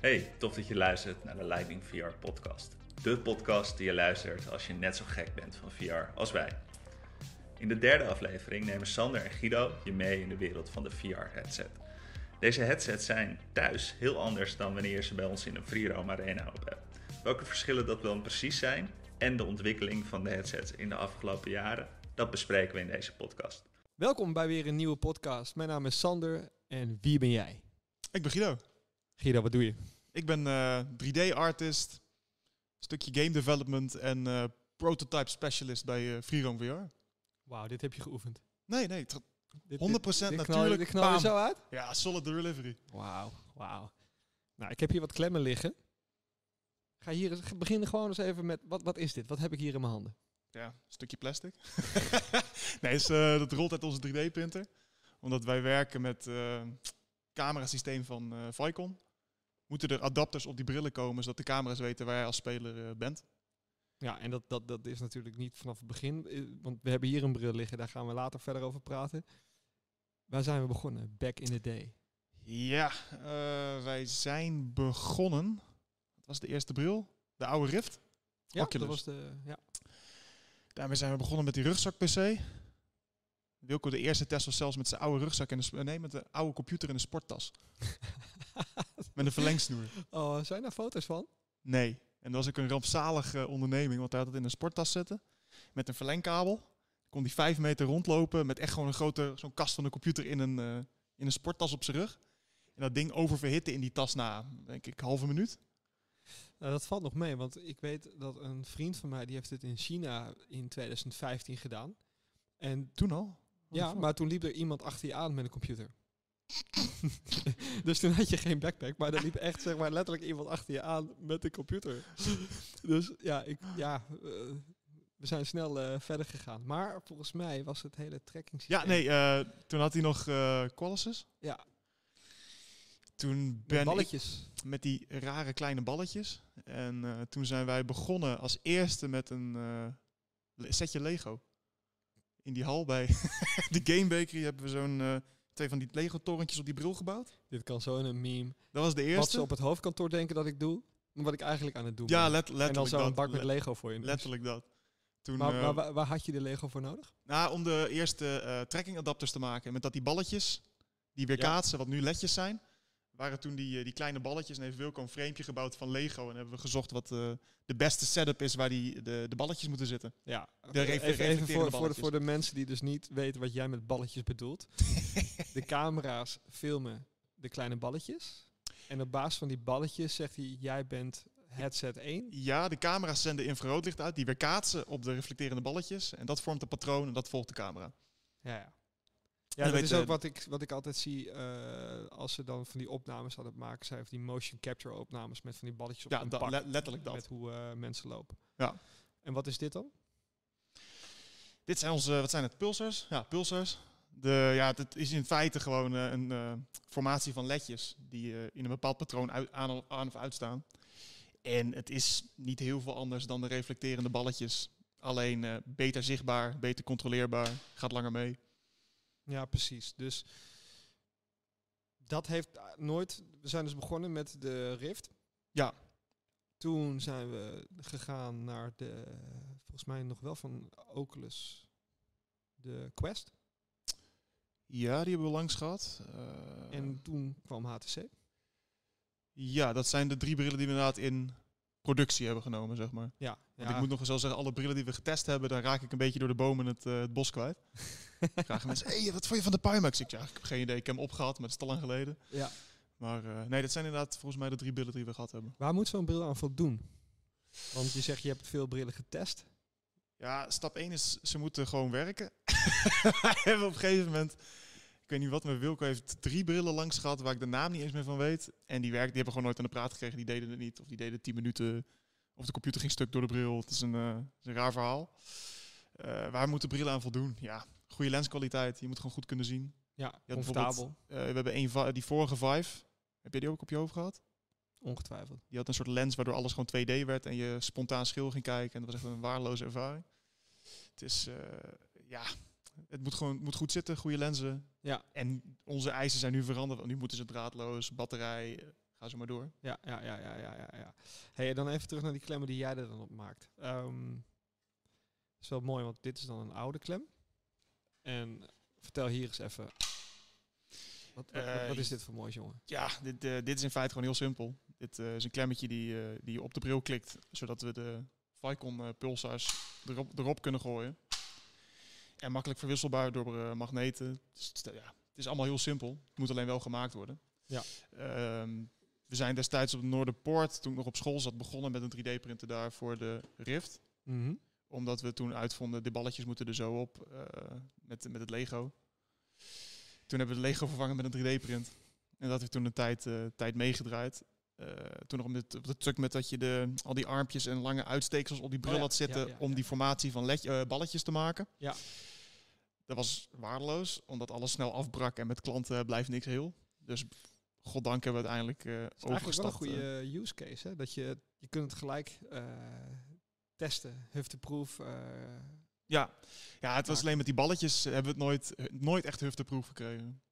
Hey, tof dat je luistert naar de Lightning VR podcast. De podcast die je luistert als je net zo gek bent van VR als wij. In de derde aflevering nemen Sander en Guido je mee in de wereld van de VR-headset. Deze headsets zijn thuis heel anders dan wanneer je ze bij ons in een FreeRoam Arena op hebt. Welke verschillen dat dan precies zijn en de ontwikkeling van de headsets in de afgelopen jaren, dat bespreken we in deze podcast. Welkom bij weer een nieuwe podcast. Mijn naam is Sander en wie ben jij? Ik ben Guido. Guido, wat doe je? Ik ben 3D-artist, stukje game development en eh, prototype specialist bij uh, FreeRoam VR. Wauw, dit heb je geoefend. Nee, nee, 100% dit, natuurlijk. Dit knal je zo uit? Ja, solid delivery. Wauw, wauw. Nou, ik heb hier wat klemmen liggen. Ga hier eens, beginnen gewoon eens even met, wat, wat is dit? Wat heb ik hier in mijn handen? Ja, een stukje plastic. nee, is, uh, dat rolt uit onze 3D-printer. Omdat wij werken met uh, camerasysteem van uh, Vicon. Moeten er adapters op die brillen komen, zodat de camera's weten waar jij als speler bent. Ja, en dat, dat, dat is natuurlijk niet vanaf het begin. Want we hebben hier een bril liggen, daar gaan we later verder over praten. Waar zijn we begonnen? Back in the day. Ja, wij zijn begonnen. Wat was de eerste bril? De oude Rift? Ja, Oculus. dat was de... Ja. Daarmee zijn we begonnen met die rugzak-PC. Wilco de eerste test was zelfs met zijn oude rugzak en de, nee, met de oude computer in de sporttas. met een verlengsnoer. Oh, zijn daar foto's van? Nee. En dat was ook een rampzalige onderneming, want hij had het in een sporttas zitten. Met een verlengkabel. Kon hij vijf meter rondlopen met echt gewoon een grote, zo'n kast van de computer in een, uh, in een sporttas op zijn rug. En dat ding oververhitte in die tas na, denk ik, halve minuut. Nou, dat valt nog mee, want ik weet dat een vriend van mij, die heeft het in China in 2015 gedaan. En toen al? Ja, maar toen liep er iemand achter je aan met een computer. dus toen had je geen backpack, maar er liep echt zeg maar letterlijk iemand achter je aan met een computer. dus ja, ik, ja uh, we zijn snel uh, verder gegaan. Maar volgens mij was het hele trekking. Ja, nee, uh, toen had hij nog uh, Qualises. Ja. Toen ben met balletjes. Ik met die rare kleine balletjes. En toen zijn wij begonnen als eerste met een setje Lego. In die hal bij de Game Bakery hebben we zo'n twee van die Lego-torentjes op die bril gebouwd. Dit kan zo in een meme. Dat was de eerste. Wat ze op het hoofdkantoor denken dat ik doe, maar wat ik eigenlijk aan het doen ja. Let, letterlijk En dan zo een bak dat, met Lego voor je. Letterlijk dat. Toen, maar, uh, maar waar, waar, had je de Lego voor nodig? Nou, om de eerste uh, trekking adapters te maken. Met dat die balletjes, die weer kaatsen, wat nu ledjes zijn, waren toen die, die kleine balletjes. En heeft Wilco een frame gebouwd van Lego. En hebben we gezocht wat uh, de beste setup is waar die, de, de balletjes moeten zitten. Ja, de even, even voor, voor, de, voor de mensen die dus niet weten wat jij met balletjes bedoelt. de camera's filmen de kleine balletjes. En op basis van die balletjes zegt hij, jij bent headset 1. Ja, de camera's zenden infraroodlicht uit. Die weer kaatsen op de reflecterende balletjes. En dat vormt een patroon en dat volgt de camera. Ja, ja. Ja, dat is ook wat ik, wat ik altijd zie uh, als ze dan van die opnames hadden maken. Zij die motion capture opnames met van die balletjes op ja, pak. letterlijk dat. Met hoe uh, mensen lopen. Ja. En wat is dit dan? Dit zijn onze, wat zijn het, pulsars? Ja, pulsars. De, ja, het is in feite gewoon uh, een formatie van ledjes die in een bepaald patroon uit, aan, aan of uitstaan. En het is niet heel veel anders dan de reflecterende balletjes. Alleen beter zichtbaar, beter controleerbaar, gaat langer mee. Ja, precies. Dus dat heeft nooit. We zijn dus begonnen met de Rift. Ja. Toen zijn we gegaan naar de, volgens mij nog wel van Oculus, de Quest. Ja, die hebben we langs gehad. Uh, en toen kwam HTC. Ja, dat zijn de drie brillen die we inderdaad in productie hebben genomen, zeg maar. Ja. Want ja. ik moet nog eens wel zeggen, alle brillen die we getest hebben, daar raak ik een beetje door de bomen het, uh, het bos kwijt. Vragen mensen, hey, wat vond je van de Pimax? Ik, ja, ik heb geen idee, ik heb hem opgehad, maar het is te lang geleden. Ja. Maar uh, nee, dat zijn inderdaad volgens mij de drie brillen die we gehad hebben. Waar moet zo'n bril aan voldoen? Want je zegt, je hebt veel brillen getest. Ja, stap 1 is, ze moeten gewoon werken. we hebben op een gegeven moment, ik weet niet wat, maar Wilco heeft drie brillen langs gehad waar ik de naam niet eens meer van weet. En die werken, die hebben gewoon nooit aan de praat gekregen, die deden het niet. Of die deden 10 minuten, of de computer ging stuk door de bril. Het is een, uh, is een raar verhaal. Uh, waar moeten brillen aan voldoen? Ja, goede lenskwaliteit. Je moet gewoon goed kunnen zien. Ja, comfortabel. Uh, we hebben een die vorige Vive. Heb je die ook op je hoofd gehad? Ongetwijfeld. Die had een soort lens waardoor alles gewoon 2D werd en je spontaan schil ging kijken. En dat was echt een waardeloze ervaring. Het is, ja, het moet gewoon moet goed zitten, goede lenzen. Ja. En onze eisen zijn nu veranderd. Nu moeten ze draadloos, batterij, ga zo maar door. Ja, ja, ja, ja, ja, ja. ja. Hey, dan even terug naar die klemmen die jij er dan op maakt. Ehm is wel mooi, want dit is dan een oude klem. En vertel hier eens even. Wat, wat, Eh, wat is dit voor moois, jongen? Ja, dit, eh, dit is in feite gewoon heel simpel. Dit eh, is een klemmetje die, eh, die je op de bril klikt, zodat we de Vicon eh, pulsars erop, erop kunnen gooien. En makkelijk verwisselbaar door eh, magneten. Dus het, ja, het is allemaal heel simpel. Het moet alleen wel gemaakt worden. Ja. Ehm, we zijn destijds op de Noorderpoort, toen ik nog op school zat, begonnen met een 3D-printer daar voor de Rift. Mhm. Omdat we toen uitvonden, de balletjes moeten er zo op eh, met, met het Lego. Toen hebben we de Lego vervangen met een 3D-print. En dat heeft toen een tijd, eh, tijd meegedraaid. Eh, toen nog met, op de truc met dat je de, al die armpjes en lange uitsteeksels op die bril Oh ja, had zitten ja, om die formatie van led- eh, balletjes te maken. Ja. Dat was waardeloos, omdat alles snel afbrak en met klanten blijft niks heel. Dus goddank hebben we uiteindelijk eh Het is eigenlijk wel een overgestapt. goede use case, hè? Dat je, je kunt het gelijk eh, testen, hufteproof. eh Ja, ja het was alleen met die balletjes hebben we het nooit, nooit echt hufteproof gekregen.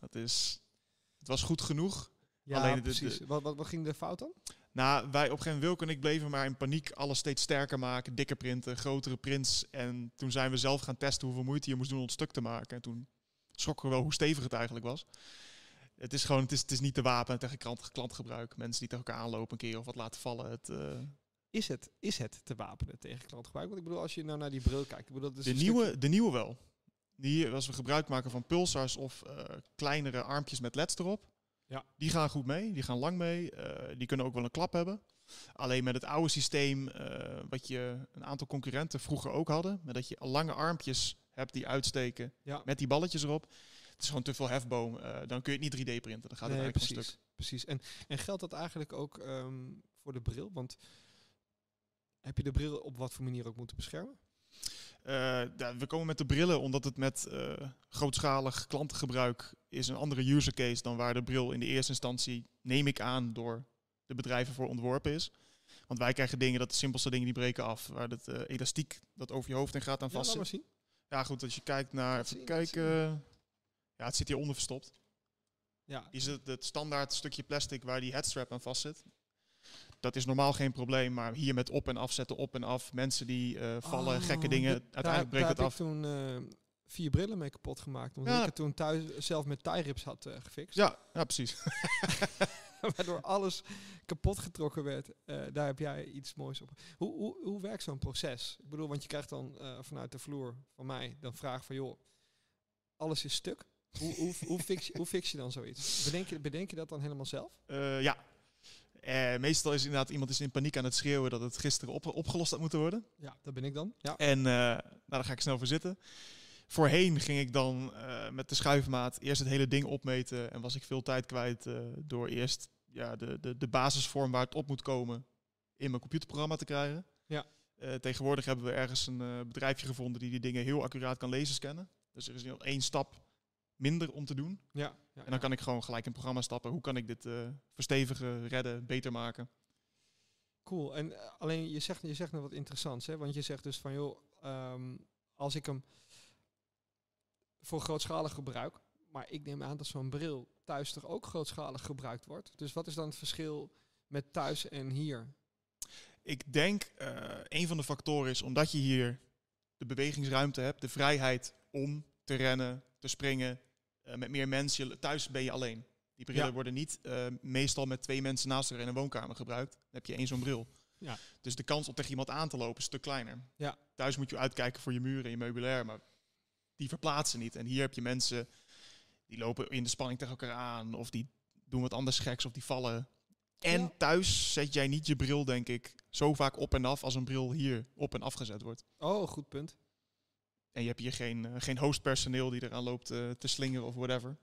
Dat is, het was goed genoeg. Ja, Alleen precies. de- wat, wat, wat ging de fout dan? Nou, wij op een gegeven moment, Wilke en ik bleven maar in paniek alles steeds sterker maken. Dikker printen, grotere prints. En toen zijn we zelf gaan testen hoeveel moeite je moest doen om het stuk te maken. En toen schrokken we wel hoe stevig het eigenlijk was. Het is gewoon, het is, het is niet te wapen tegen klant, klantgebruik. Mensen die tegen elkaar aanlopen een keer of wat laten vallen. Het, eh, Is het, is het te wapenen tegen klantgebruik? Want ik bedoel, als je nou naar die bril kijkt. Ik bedoel, dat is de, nieuwe, stukje- de nieuwe wel. Die, als we gebruik maken van pulsars of eh, kleinere armpjes met leds erop. Ja. Die gaan goed mee, die gaan lang mee. eh, die kunnen ook wel een klap hebben. Alleen met het oude systeem, eh, wat je een aantal concurrenten vroeger ook hadden, met dat je lange armpjes hebt die uitsteken Ja. met die balletjes erop. Het is gewoon te veel hefboom. eh, dan kun je het niet 3D printen. Dan gaat het Nee, eigenlijk een precies. stuk. precies. En, en geldt dat eigenlijk ook ehm, voor de bril? Want heb je de bril op wat voor manier ook moeten beschermen? Eh, ja, we komen met de brillen omdat het met eh, grootschalig klantengebruik is een andere user case dan waar de bril in de eerste instantie, neem ik aan, door de bedrijven voor ontworpen is. Want wij krijgen dingen, dat de simpelste dingen die breken af, waar het eh, elastiek dat over je hoofd en gaat aan Ja, vast zit. zien. Ja, goed, als je kijkt naar, even zien, kijken, ja, het zit hieronder verstopt. Ja, Hier zit het standaard stukje plastic waar die headstrap aan vast zit. Dat is normaal geen probleem, maar hier met op en afzetten, op en af. Mensen die eh, vallen, Oh, gekke dingen, uiteindelijk breekt het af. toen eh, vier brillen mee kapot gemaakt. Omdat Ja. ik het toen thuis zelf met tie rips had eh, gefixt. Ja, ja, precies. Waardoor alles kapot getrokken werd. Daar heb jij iets moois op. Hoe, hoe, hoe werkt zo'n proces? Ik bedoel, want je krijgt dan vanuit de vloer van mij dan vraag van... joh, alles is stuk. Hoe, hoe, hoe, fix, je, hoe fix je dan zoiets? Bedenk je, bedenk je dat dan helemaal zelf? Ja. Eh, meestal is inderdaad iemand is in paniek aan het schreeuwen dat het gisteren op, opgelost had moeten worden. Ja, dat ben ik dan. Ja. En eh, nou, daar ga ik snel voor zitten. Voorheen ging ik dan eh, met de schuifmaat eerst het hele ding opmeten. En was ik veel tijd kwijt door eerst ja, de, de, de basisvorm waar het op moet komen in mijn computerprogramma te krijgen. Ja. Tegenwoordig hebben we ergens een bedrijfje gevonden die die dingen heel accuraat kan lezen scannen. Dus er is nog één stap minder om te doen. Ja, ja, En dan kan ik gewoon gelijk in het programma stappen. Hoe kan ik dit eh, verstevigen, redden, beter maken? Cool. En eh, alleen je zegt, je zegt nog wat interessants, hè? Want je zegt dus van joh, ehm, als ik hem voor grootschalig gebruik, maar ik neem aan dat zo'n bril thuis toch ook grootschalig gebruikt wordt. Dus wat is dan het verschil met thuis en hier? Ik denk eh een van de factoren is omdat je hier de bewegingsruimte hebt, de vrijheid om te rennen, te springen. eh, met meer mensen. Thuis ben je alleen. Die brillen Ja. worden niet eh, meestal met twee mensen naast elkaar in een woonkamer gebruikt. Dan heb je één zo'n bril. Ja. Dus de kans om tegen iemand aan te lopen is een stuk kleiner. Ja. Thuis moet je uitkijken voor je muren en je meubilair, maar die verplaatsen niet. En hier heb je mensen die lopen in de spanning tegen elkaar aan, of die doen wat anders geks, of die vallen. En Ja. thuis zet jij niet je bril, denk ik, zo vaak op en af als een bril hier op en afgezet wordt. Oh, goed punt. En je hebt hier geen, eh, geen hostpersoneel die eraan loopt eh, te slingeren of whatever.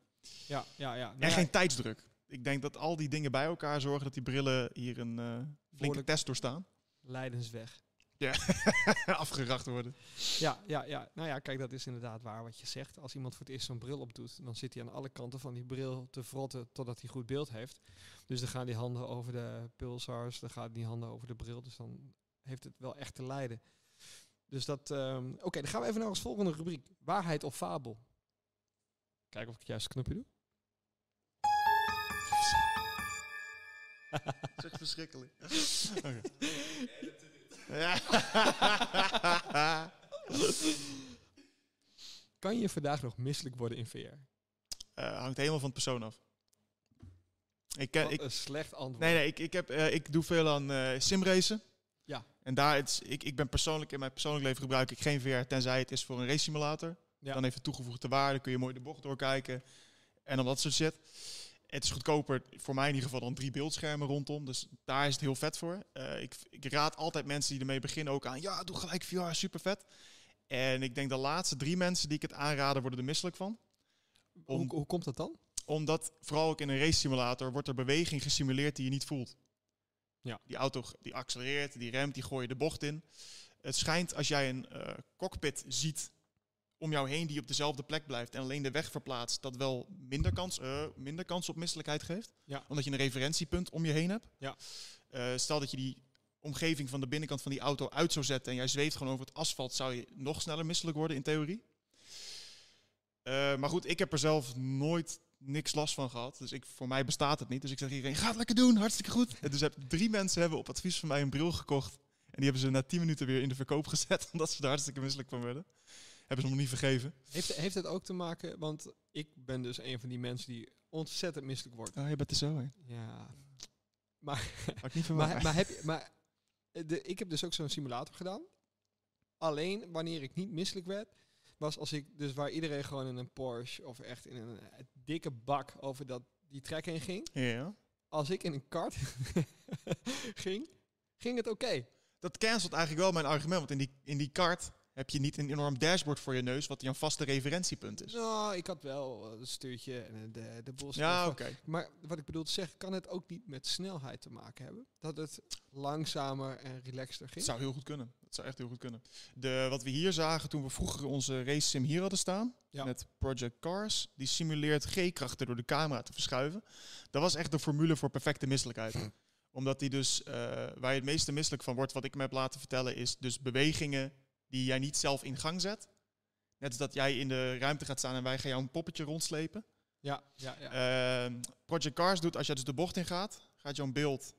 Ja, ja, ja. Nou en ja, geen tijdsdruk. Ik denk dat al die dingen bij elkaar zorgen dat die brillen hier een eh, flinke test doorstaan. Leidensweg. Afgeracht worden. Ja, ja, ja. Nou ja, kijk, dat is inderdaad waar wat je zegt. Als iemand voor het eerst zo'n bril opdoet, dan zit hij aan alle kanten van die bril te frotten totdat hij goed beeld heeft. Dus dan gaan die handen over de pulsars, dan gaan die handen over de bril. Dus dan heeft het wel echt te lijden. Dus dat. ehm, Oké, dan gaan we even naar ons volgende rubriek: waarheid of fabel. Kijken of ik het juiste knopje doe. Dat is echt verschrikkelijk. Ja. Kan je vandaag nog misselijk worden in VR? Eh, hangt helemaal van het persoon af. Ik, Wat ik, een slecht antwoord. nee, nee, ik, ik, heb, eh, ik doe veel aan eh, simracen. Ja. En daar, het, is- ik, ik ben persoonlijk, in mijn persoonlijk leven gebruik ik geen VR, tenzij het is voor een race simulator. Ja. Dan heeft het toegevoegde waarde, kun je mooi de bocht doorkijken. En dan dat soort shit. Het is goedkoper, voor mij in ieder geval, dan drie beeldschermen rondom. Dus daar is het heel vet voor. Eh, ik, ik raad altijd mensen die ermee beginnen ook aan. Ja, doe gelijk VR, super vet. En ik denk de laatste drie mensen die ik het aanraden, worden er misselijk van. hoe, hoe komt dat dan? Omdat vooral ook in een race simulator wordt er beweging gesimuleerd die je niet voelt. Ja. Die auto die accelereert, die remt, die gooi je de bocht in. Het schijnt als jij een eh, cockpit ziet om jou heen die op dezelfde plek blijft en alleen de weg verplaatst, dat wel minder kans, eh, minder kans op misselijkheid geeft. Ja. Omdat je een referentiepunt om je heen hebt. Ja. Eh, stel dat je die omgeving van de binnenkant van die auto uit zou zetten en jij zweeft gewoon over het asfalt, zou je nog sneller misselijk worden in theorie. Maar goed, ik heb er zelf nooit niks last van gehad. Dus ik, voor mij bestaat het niet. Dus ik zeg iedereen, ga het lekker doen, hartstikke goed. En dus heb, drie mensen hebben op advies van mij een bril gekocht. En die hebben ze na tien minuten weer in de verkoop gezet, omdat ze er hartstikke misselijk van werden. Hebben ze nog niet vergeven. Heeft, heeft het ook te maken, want ik ben dus een van die mensen die ontzettend misselijk wordt. Oh, je bent er zo heen. Ja. Maar, ik niet maar, maar, heb je, maar de, ik heb dus ook zo'n simulator gedaan. Alleen wanneer ik niet misselijk werd, was als ik dus waar iedereen gewoon in een Porsche of echt in een, eh, dikke bak over dat, die trek heen ging. ja. Als ik in een kart ging, ging het oké. Dat cancelt eigenlijk wel mijn argument. Want in die, in die kart heb je niet een enorm dashboard voor je neus, wat jouw vaste referentiepunt is. Nou, ik had wel een stuurtje en de, de boel. Ja, oké. Maar wat ik bedoel te zeggen, kan het ook niet met snelheid te maken hebben? Dat het langzamer en relaxter ging? Het zou heel goed kunnen. Het zou echt heel goed kunnen. De, wat we hier zagen toen we vroeger onze race sim hier hadden staan, Ja. met Project Cars, die simuleert G-krachten door de camera te verschuiven. Dat was echt de formule voor perfecte misselijkheid. Omdat die dus, eh, waar je het meeste misselijk van wordt, wat ik me heb laten vertellen, is dus bewegingen die jij niet zelf in gang zet. Net als dat jij in de ruimte gaat staan en wij gaan jou een poppetje rondslepen. Ja, ja, ja. Ehm, Project Cars doet, als jij dus de bocht in gaat, gaat jouw beeld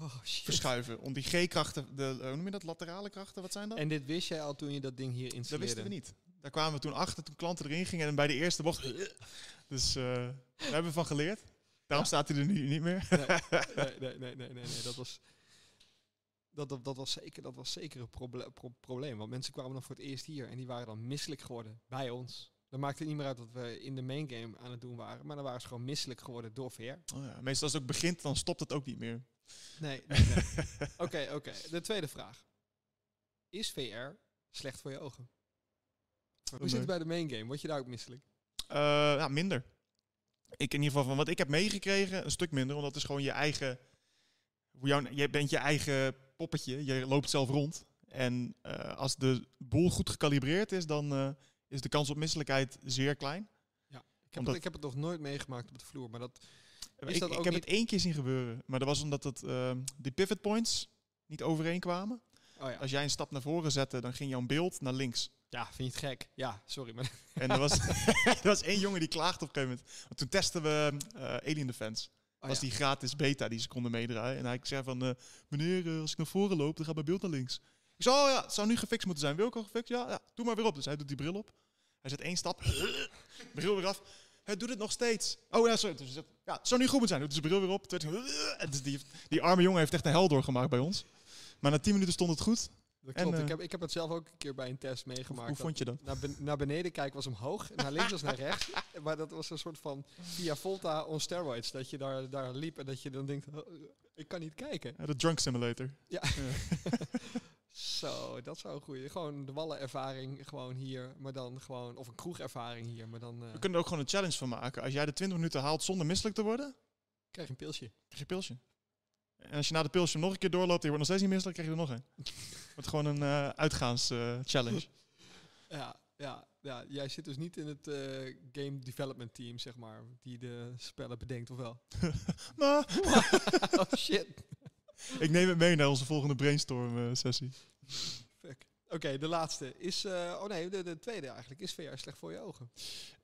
oh shit. verschuiven. Om die G-krachten, de, eh, hoe noem je dat, laterale krachten, wat zijn dat? En dit wist jij al toen je dat ding hier installeerde? Dat wisten we niet. Daar kwamen we toen achter, toen klanten erin gingen en bij de eerste bocht... Dus eh daar hebben we van geleerd. Daarom Ja. staat hij er nu niet meer. Nee, nee, nee, nee, nee, nee, dat was... Dat, dat, dat, was zeker, dat was zeker een proble- pro- probleem. Want mensen kwamen dan voor het eerst hier en die waren dan misselijk geworden bij ons. Dan maakte het niet meer uit wat we in de main game aan het doen waren. Maar dan waren ze gewoon misselijk geworden door VR. Oh ja, meestal als het ook begint, dan stopt het ook niet meer. Nee, nee, nee. Oké, oké. De tweede vraag. Is VR slecht voor je ogen? Hoe zit het bij de main game? Word je daar ook misselijk? Eh, ja, minder. Ik in ieder geval van wat ik heb meegekregen, een stuk minder. Want het is gewoon je eigen... hoe Jouw, je bent je eigen poppetje. Je loopt zelf rond. En eh, als de boel goed gecalibreerd is, dan eh, is de kans op misselijkheid zeer klein. Ik heb, Omdat- het, ik heb het nog nooit meegemaakt op de vloer. Maar dat, Is ik dat ik ook heb niet- het één keer zien gebeuren. Maar dat was omdat het, ehm, die pivot points niet overeenkwamen. oh ja. Als jij een stap naar voren zette, dan ging jouw beeld naar links. ja, vind je het gek? Ja, sorry. Maar En er was, er was één jongen die klaagde op een gegeven moment. Want toen testen we eh, Alien Defense. Oh was ja. die gratis beta die ze konden meedraaien. En hij zei van, eh, meneer, eh, als ik naar voren loop, dan gaat mijn beeld naar links. Ik zei, oh ja, het zou nu gefixt moeten zijn. Wil ik al gefixt? Ja, ja, doe maar weer op. Dus hij doet die bril op. Hij zet één stap, bril weer af. Hij doet het nog steeds. Oh ja, sorry. Dus ja, het zou nu goed moeten zijn. Doet zijn bril weer op. En dus die, die arme jongen heeft echt een hel doorgemaakt bij ons. Maar na tien minuten stond het goed. Dat klopt. eh, ik, heb, ik heb het zelf ook een keer bij een test meegemaakt. hoe vond je dat? naar, ben- naar beneden kijken was omhoog, naar links was naar rechts. Maar dat was een soort van via Volta on steroids. Dat je daar, daar liep en dat je dan denkt, oh, ik kan niet kijken. Ja, de Drunk Simulator. Ja. Zo, dat zou een goeie. Gewoon de wallenervaring gewoon hier, maar dan gewoon, of een kroegervaring hier, maar dan eh, We kunnen er ook gewoon een challenge van maken. Als jij de 20 minuten haalt zonder misselijk te worden, krijg je een pilsje. krijg je een pilsje. En als je na de pilsje nog een keer doorloopt en je wordt nog steeds niet misselijk, krijg je er nog een. wordt gewoon een eh uitgaans eh, challenge. Ja, ja, ja, jij zit dus niet in het eh, game development team, zeg maar, die de spellen bedenkt, of wel? maar oh shit. ik neem het mee naar onze volgende brainstorm sessie. Fuck. Oké, de laatste is. oh nee, de, de tweede eigenlijk. Is VR slecht voor je ogen?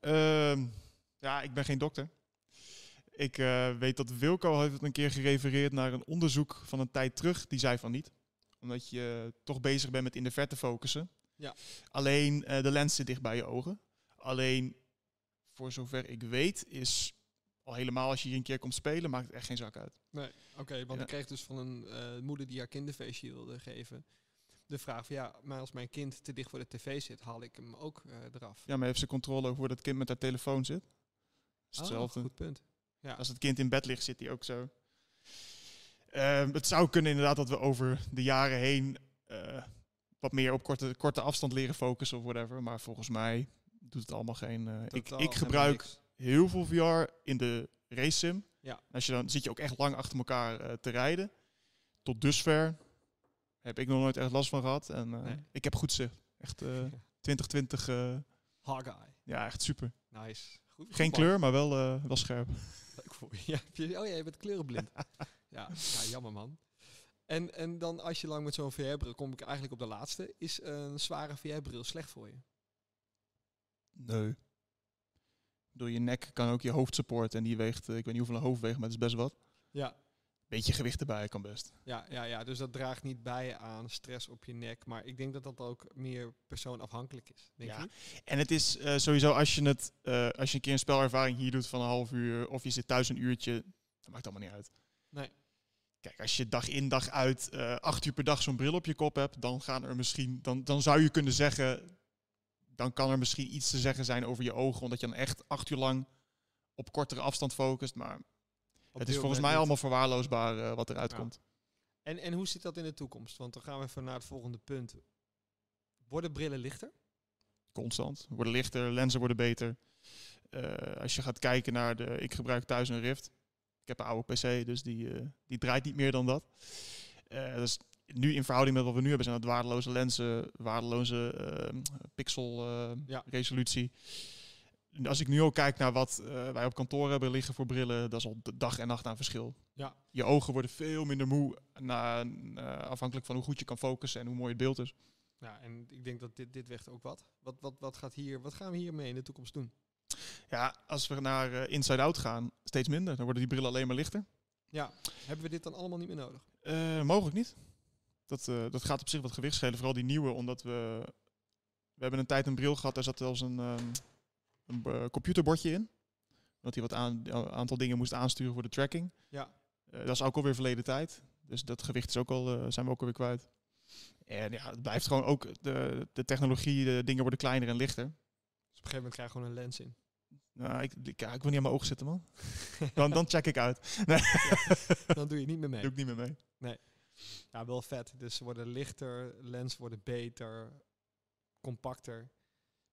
Ehm, ja, ik ben geen dokter. Ik eh, weet dat Wilco heeft het een keer gerefereerd naar een onderzoek van een tijd terug. Die zei van niet. Omdat je toch bezig bent met in de verte focussen. Ja. Alleen eh, de lens zit dicht bij je ogen. Alleen, voor zover ik weet, is al helemaal als je hier een keer komt spelen, maakt het echt geen zak uit. Nee, oké, want Ja. ik kreeg dus van een eh, moeder die haar kinderfeestje wilde geven. De vraag van ja, maar als mijn kind te dicht voor de tv zit, haal ik hem ook eraf. Ja, maar heeft ze controle over hoe dat kind met haar telefoon zit? is Oh, hetzelfde. goed punt. Ja. Als het kind in bed ligt, zit hij ook zo. Ehm, het zou kunnen inderdaad dat we over de jaren heen eh, wat meer op korte, korte afstand leren focussen of whatever. Maar volgens mij doet het allemaal geen... eh, ik, ik gebruik heel veel VR in de race sim. Ja. Als je dan zit je ook echt lang achter elkaar eh, te rijden. Tot dusver heb ik nog nooit echt last van gehad. En Nee. ik heb goed zicht. Echt eh 2020, eh, Hawkeye. ja, echt super. Nice. Goed, Geen kleur, maar wel, wel scherp. Leuk voor je. Oh ja, je bent kleurenblind. ja, ja, jammer man. En, en dan als je lang met zo'n VR-bril, kom ik eigenlijk op de laatste. Is een zware VR-bril slecht voor je? Nee. Door je nek kan ook je hoofd supporten. En die weegt, eh, ik weet niet hoeveel een hoofd weegt, maar het is best wat. Ja, Beetje gewicht erbij kan best. ja, ja, ja, dus dat draagt niet bij aan stress op je nek. Maar ik denk dat dat ook meer persoonafhankelijk is. Denk Ja. je? En het is eh, sowieso als je het, eh, als je een keer een spelervaring hier doet van een half uur, of je zit thuis een uurtje, dat maakt allemaal niet uit. Nee. Kijk, als je dag in dag uit eh, acht uur per dag zo'n bril op je kop hebt, dan gaan er misschien, dan, dan zou je kunnen zeggen, dan kan er misschien iets te zeggen zijn over je ogen, omdat je dan echt acht uur lang op kortere afstand focust. Maar het is volgens mij niet. allemaal verwaarloosbaar eh, wat eruit Ja. komt. En, en hoe zit dat in de toekomst? Want dan gaan we even naar het volgende punt. Worden brillen lichter? Constant. Worden lichter, lenzen worden beter. Eh, als je gaat kijken naar de. Ik gebruik thuis een Rift. Ik heb een oude PC, dus die, eh, die draait niet meer dan dat. Nu in verhouding met wat we nu hebben, zijn het waardeloze lenzen, waardeloze eh, pixel eh, Ja. Als ik nu ook kijk naar wat eh, wij op kantoor hebben liggen voor brillen, dat is al de dag en nacht aan verschil. Ja. Je ogen worden veel minder moe, na, eh, afhankelijk van hoe goed je kan focussen en hoe mooi het beeld is. Ja, en ik denk dat dit, dit weegt ook wat. Wat, wat, wat, gaat hier, wat gaan we hiermee in de toekomst doen? Ja, als we naar eh, Inside Out gaan, steeds minder. Dan worden die brillen alleen maar lichter. Ja, hebben we dit dan allemaal niet meer nodig? Mogelijk niet. Dat, dat gaat op zich wat gewicht schelen. Vooral die nieuwe, omdat we... We hebben een tijd een bril gehad, daar zat zelfs een, ehm, een eh, computerbordje in. Dat hij wat aan, een aantal dingen moest aansturen voor de tracking. Ja. Eh, dat is ook alweer verleden tijd. Dus dat gewicht is ook al, eh, zijn we ook alweer kwijt. En ja, het blijft gewoon ook... De, de technologie, de dingen worden kleiner en lichter. Dus op een gegeven moment krijg je gewoon een lens in. Nou, ik, ik, ik wil niet aan mijn ogen zitten, man. Dan, dan check ik uit. Dan doe je niet meer mee. Doe ik niet meer mee. Ja, wel vet. Dus ze worden lichter, lens worden beter, compacter.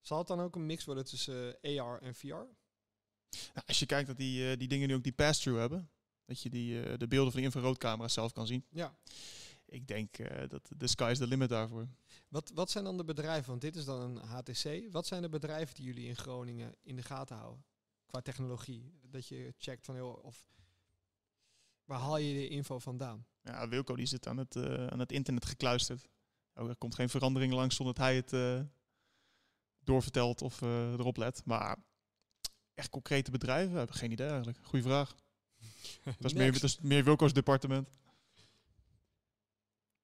Zal het dan ook een mix worden tussen eh, AR en VR? Nou, als je kijkt dat die, eh, die dingen nu ook die pass-through hebben, dat je die, eh, de beelden van de infraroodcamera's zelf kan zien. Ja. Ik denk dat de sky is the limit daarvoor. Wat, wat zijn dan de bedrijven? Want dit is dan een HTC. Wat zijn de bedrijven die jullie in Groningen in de gaten houden? Qua technologie. Dat je checkt van, joh, of waar haal je de info vandaan? Ja, Wilco die zit aan het, aan het internet gekluisterd. Oh, er komt geen verandering langs zonder dat hij het doorvertelt of eh, erop let. Maar echt concrete bedrijven, heb ik geen idee eigenlijk. Goeie vraag. Dat is, meer, Next. dat is meer Wilco's departement.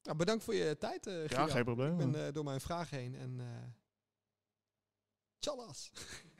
Nou, bedankt voor je tijd, eh Ja, geen probleem. Ik ben eh, door mijn vraag heen en... eh tjallas!